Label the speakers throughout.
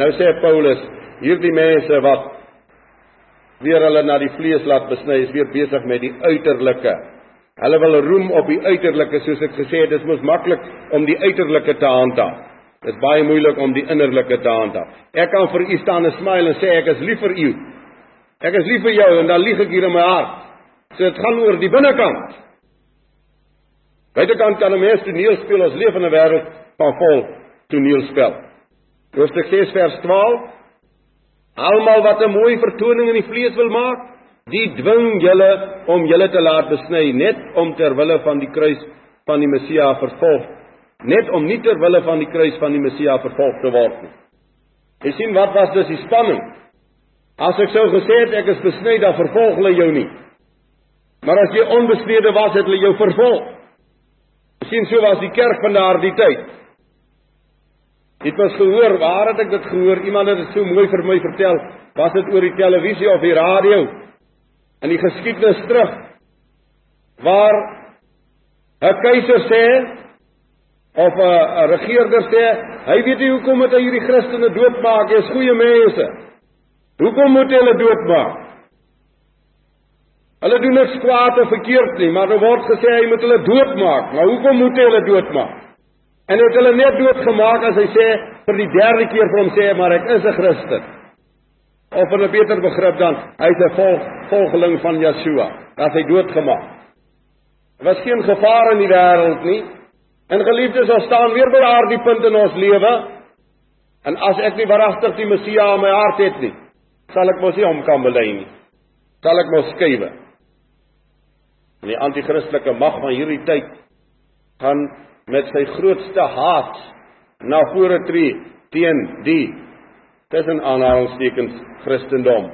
Speaker 1: Nou sê Paulus, hierdie mense wat weer hulle na die vlees laat besny, is weer besig met die uiterlike. Hulle wil roem op die uiterlike, soos ek gesê het, dis mos maklik om die uiterlike te handhaaf. Dit is baie moeilik om die innerlike te handhaaf. Ek kan vir u staan en smile en sê ek is lief vir u. Ek is lief vir jou en dan lieg ek hier in my hart. So dit gaan oor die binnekant. Buitekant kan 'n mens toneel speel as leef in 'n wêreld van vol toneelspel. Hoofstuk 6 vers 12 Almal wat 'n mooi vertoning in die vlees wil maak, die dwing julle om julle te laat besny net om ter wille van die kruis van die Messia vervolg, net om nie ter wille van die kruis van die Messia vervolg te word nie. Jy sien wat was dus die spanning? As ek sou gesê het ek is besny, dan vervolg hulle jou nie. Maar as jy onbesnede was, het hulle jou vervolg. Miskien so was die kerk van daardie tyd. Het was gehoor, waar het ek dit gehoor? Iemand het dit so mooi vir my vertel. Was dit oor die televisie of die radio? In die geskiedenis terug waar 'n keiser sê of 'n regerder sê, hy weet nie hoekom moet hy hierdie Christene doodmaak? Hulle is goeie mense. Hoekom moet hulle doodmaak? Hulle doen niks kwaad of verkeerd nie, maar er word gesê hy moet hulle doodmaak. Maar hoekom moet hy hulle doodmaak? En het hulle net doodgemaak as hy sê vir die derde keer vir hom sê maar ek is 'n Christen. Of vir 'n beter begrip dan, hy's 'n volg, volgeling van Yeshua. Dat hy doodgemaak. Daar was geen gevaar in die wêreld nie. En geliefdes, ons staan weer by daardie punt in ons lewe. En as ek nie waaragtig die Messia in my hart het nie, sal ek mos nie hom kan bely nie. Sal ek mos skuwe. Die anti-kristelike mag van hierdie tyd gaan met sy grootste haat na vore tree teen die tussen aanhalingstekens Christendom.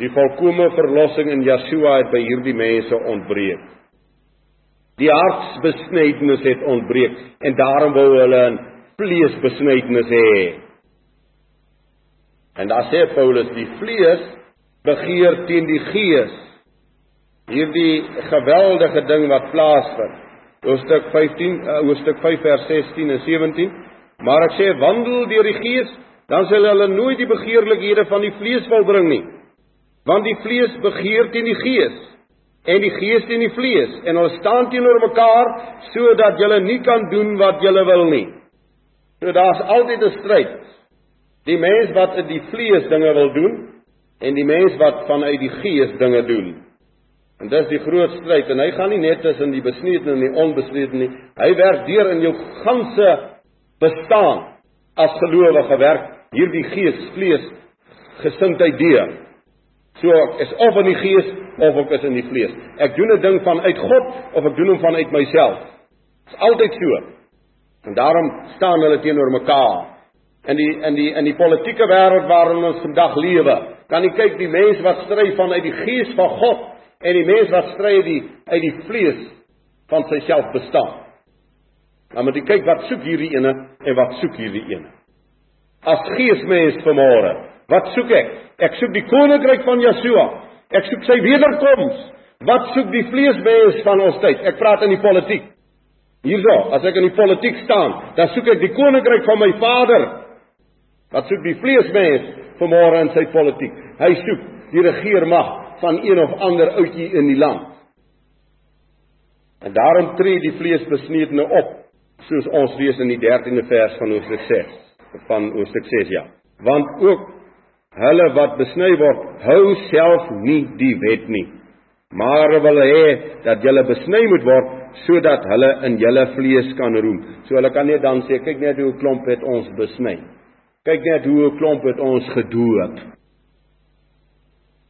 Speaker 1: Die volkomme verlossing in Yeshua het by hierdie mense ontbreek. Die hartsbesnydenis het ontbreek en daarom wou hulle 'n vleesbesnydenis hê. En daar sê Paulus die vlees begeer teen die gees. Hierdie geweldige ding wat plaasvind. Hoofstuk 15, uh, hoofstuk 5 vers 16 en 17. Maar ek sê wandel deur die Gees, dan sal hulle nooit die begeerlikhede van die vlees volbring nie. Want die vlees begeer teen die Gees en die Gees teen die vlees en hulle staan teenoor mekaar sodat julle nie kan doen wat julle wil nie. So daar's altyd 'n stryd. Die mens wat in die vlees dinge wil doen en die mens wat vanuit die Gees dinge doen. En dis die groot stryd en hy gaan nie net tussen die besnede en die onbesnede nie. Hy werk deur in jou ganse bestaan as gelowige werk hierdie gees vlees gesindheid deur. So ek is of in die gees of ek is in die vlees. Ek doen 'n ding vanuit God of ek doen hom vanuit myself. Dit is altyd so. En daarom staan hulle teenoor mekaar. In die in die in die politieke wêreld waarin ons vandag lewe, kan jy kyk die mense wat stry vanuit die gees van God en die mens wat stry die uit die vlees van sy self bestaan. Dan moet jy kyk wat soek hierdie ene en wat soek hierdie ene. As geesmens vanmôre, wat soek ek? Ek soek die koninkryk van Yeshua. Ek soek sy wederkoms. Wat soek die vleesmens van ons tyd? Ek praat in die politiek. Hierso, as ek in die politiek staan, dan soek ek die koninkryk van my Vader. Wat soek die vleesmens vanmôre in sy politiek? Hy soek die regeermag van een of ander ouetjie in die land. En daarom tree die vleesbesneedene op, soos ons lees in die 13de vers van Hoofstuk 6 van Hoofstuk 6 ja. Want ook hulle wat besny word, hou self nie die wet nie, maar wil hê dat hulle besny moet word sodat hulle in hulle vlees kan roem. So hulle kan net dan sê, kyk net hoe 'n klomp het ons besny. Kyk net hoe 'n klomp het ons gedoop.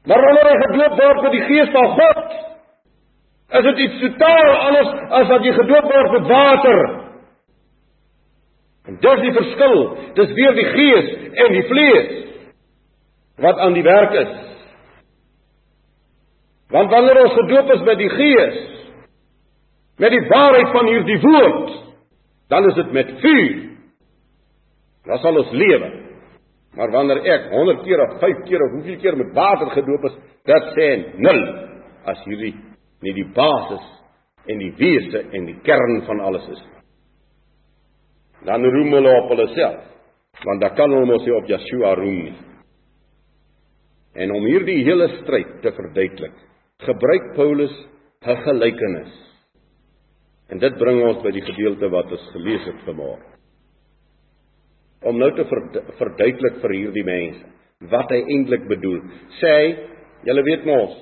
Speaker 1: Maar wanneer jy gedoop word met die Gees van God, is dit iets totaal anders as wat jy gedoop word met water. En dis die verskil. Dis weer die Gees en die vlees wat aan die werk is. Want wanneer ons gedoop is met die Gees, met die waarheid van hierdie woord, dan is dit met vuur. Dan sal ons lewe. Maar wanneer ek 100 keer of 5 keer of hoeveel keer met water gedoop is, dit sê nul as hierdie nie die basis en die wese en die kern van alles is. Dan roem hulle op hulle self. Want dan kan hulle mos nie op Yeshua roem nie. En om hierdie hele stryd te verduidelik, gebruik Paulus 'n gelykenis. En dit bring ons by die gedeelte wat ons gelees het vanmôre. Om nou te verduidelik vir hierdie mense wat hy eintlik bedoel. Sê hy, julle weet mos,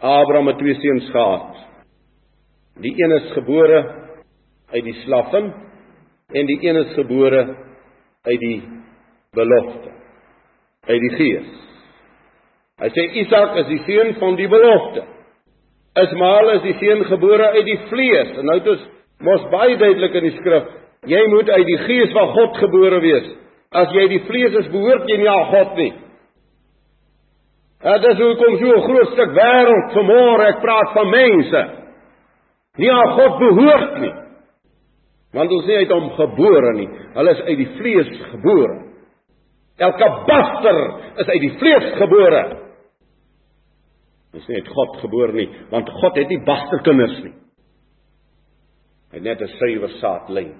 Speaker 1: Abraham het twee seuns gehad. Die een is gebore uit die slaffin en die een is gebore uit die belofte, uit die gees. Hy sê Isak is die seun van die belofte. Ismael is die seun gebore uit die vlees. En nou dit is mos baie duidelik in die skrif, jy moet uit die gees van God gebore wees. As jy die vlees is, behoort jy nie aan God nie. Ja, dis hoe kom so 'n groot stuk wêreld vanmôre, ek praat van mense. Nie aan God behoort nie. Want ons nie uit hom gebore nie. Hulle is uit die vlees gebore. Elke baster is uit die vlees gebore. Dis nie uit God gebore nie, want God het nie basterkinders nie. Hy net 'n suiwer saadlyn.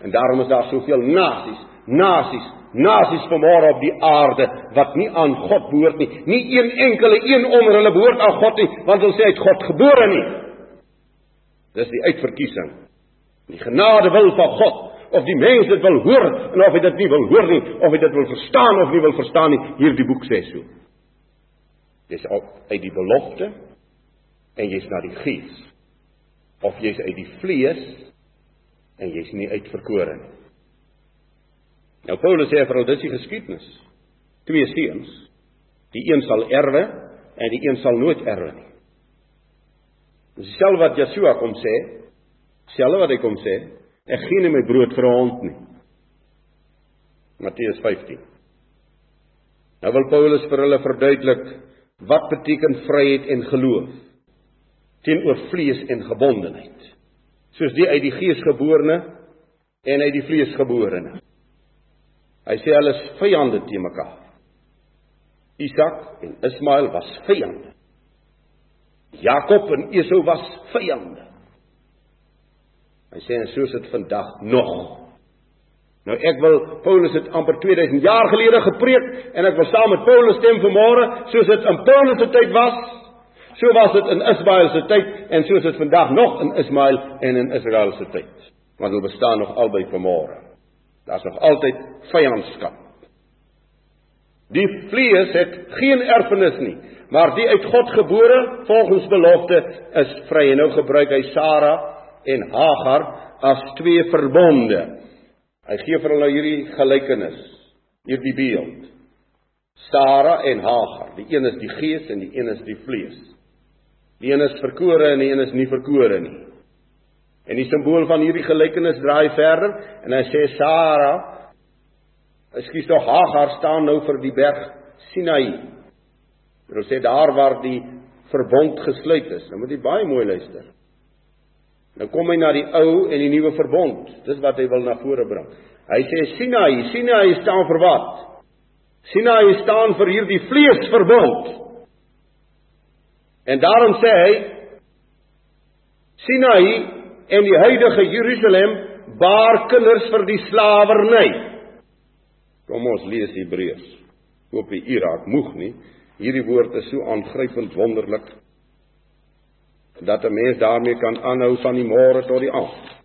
Speaker 1: En daarom is daar soveel nasies, nasies, nasies vanmôre op die aarde wat nie aan God behoort nie. Nie een enkele een onder hulle behoort aan God nie, want hulle sê het God gebore nie. Dis die uitverkiesing. Die genade wil van God of die mens dit wil hoor en of hy dit nie wil hoor nie, of hy dit wil verstaan of nie wil verstaan nie, hierdie boek sê so. Dis uit die belofte en jy's na die gees. Of jy's uit die vlees en jy's nie uitverkore nie. Nou Paulus sê vir hulle dis die geskiedenis. Twee seuns. Die een sal erwe en die een sal nooit erwe nie. Dieselfde wat Yeshua kom sê. Dieselfde wat hy kom sê, ek gee nie my brood vir 'n hond nie. Matteus 15. Nou wil Paulus vir hulle verduidelik wat beteken vryheid en geloof teenoor vlees en gebondenheid. Soos die uit die gees geborene en uit die vlees geborene. Hy sê hulle is vyande te mekaar. Isak en Ismael was vyande. Jakob en Esau was vyande. Hy sê en soos dit vandag nog. Nou ek wil Paulus het amper 2000 jaar gelede gepreek en ek wil saam met Paulus stem vanmôre soos dit in Paulus se tyd was. So was dit in Ismael se tyd en soos dit vandag nog in Ismael en in Israel se tyd. Want hulle bestaan nog albei vanmôre. Daar's nog altyd vyandskap. Die vlees het geen erfenis nie, maar die uit God gebore volgens belofte is vry. En nou gebruik hy Sara en Hagar as twee verbonde. Hy gee vir hulle hierdie gelykenis, hierdie beeld. Sara en Hagar, die een is die gees en die een is die vlees. Die een is verkore en die een is nie verkore nie. En die simbool van hierdie gelykenis draai verder en hy sê Sara Ekskuus tog Hagar staan nou vir die berg Sinai. Hulle sê daar waar die verbond gesluit is. Nou moet jy baie mooi luister. Nou kom hy na die ou en die nuwe verbond. Dis wat hy wil na vore bring. Hy sê Sinai, Sinai staan vir wat? Sinai staan vir hierdie vleesverbond. En daarom sê hy Sinai en die huidige Jerusalem baar kinders vir die slawerny. Kom ons lees Hebreërs. Hoop die Irak moeg nie. Hierdie woord is so aangrypend wonderlik dat 'n mens daarmee kan aanhou van die môre tot die aand.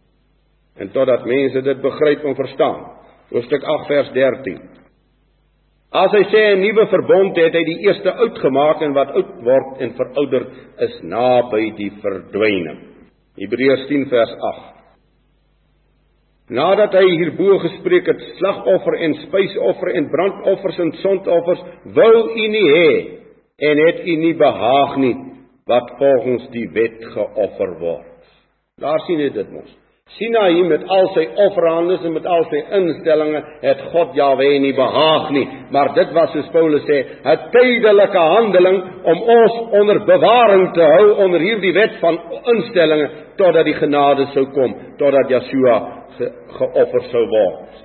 Speaker 1: En totdat mense dit begryp en verstaan. Hoofstuk 8 vers 13. As hy sê 'n nuwe verbond het hy die eerste oud gemaak en wat oud word en verouder is naby die verdwyning. Hebreërs 10 vers 8. Nadat hy hierbo gespreek het slagoffer en spysoffer en brandoffers en sondoffers wou u nie hê en het u nie behaag nie wat volgens die wet geoffer word. Daar sien jy dit mos. Sinai met al sy offerhandes en met al sy instellings het God Jahwe nie behaag nie, maar dit was soos Paulus sê, 'n tydelike handeling om ons onder bewaring te hou onder hierdie wet van instellings totdat die genade sou kom, totdat Yeshua ge, geoffer sou word.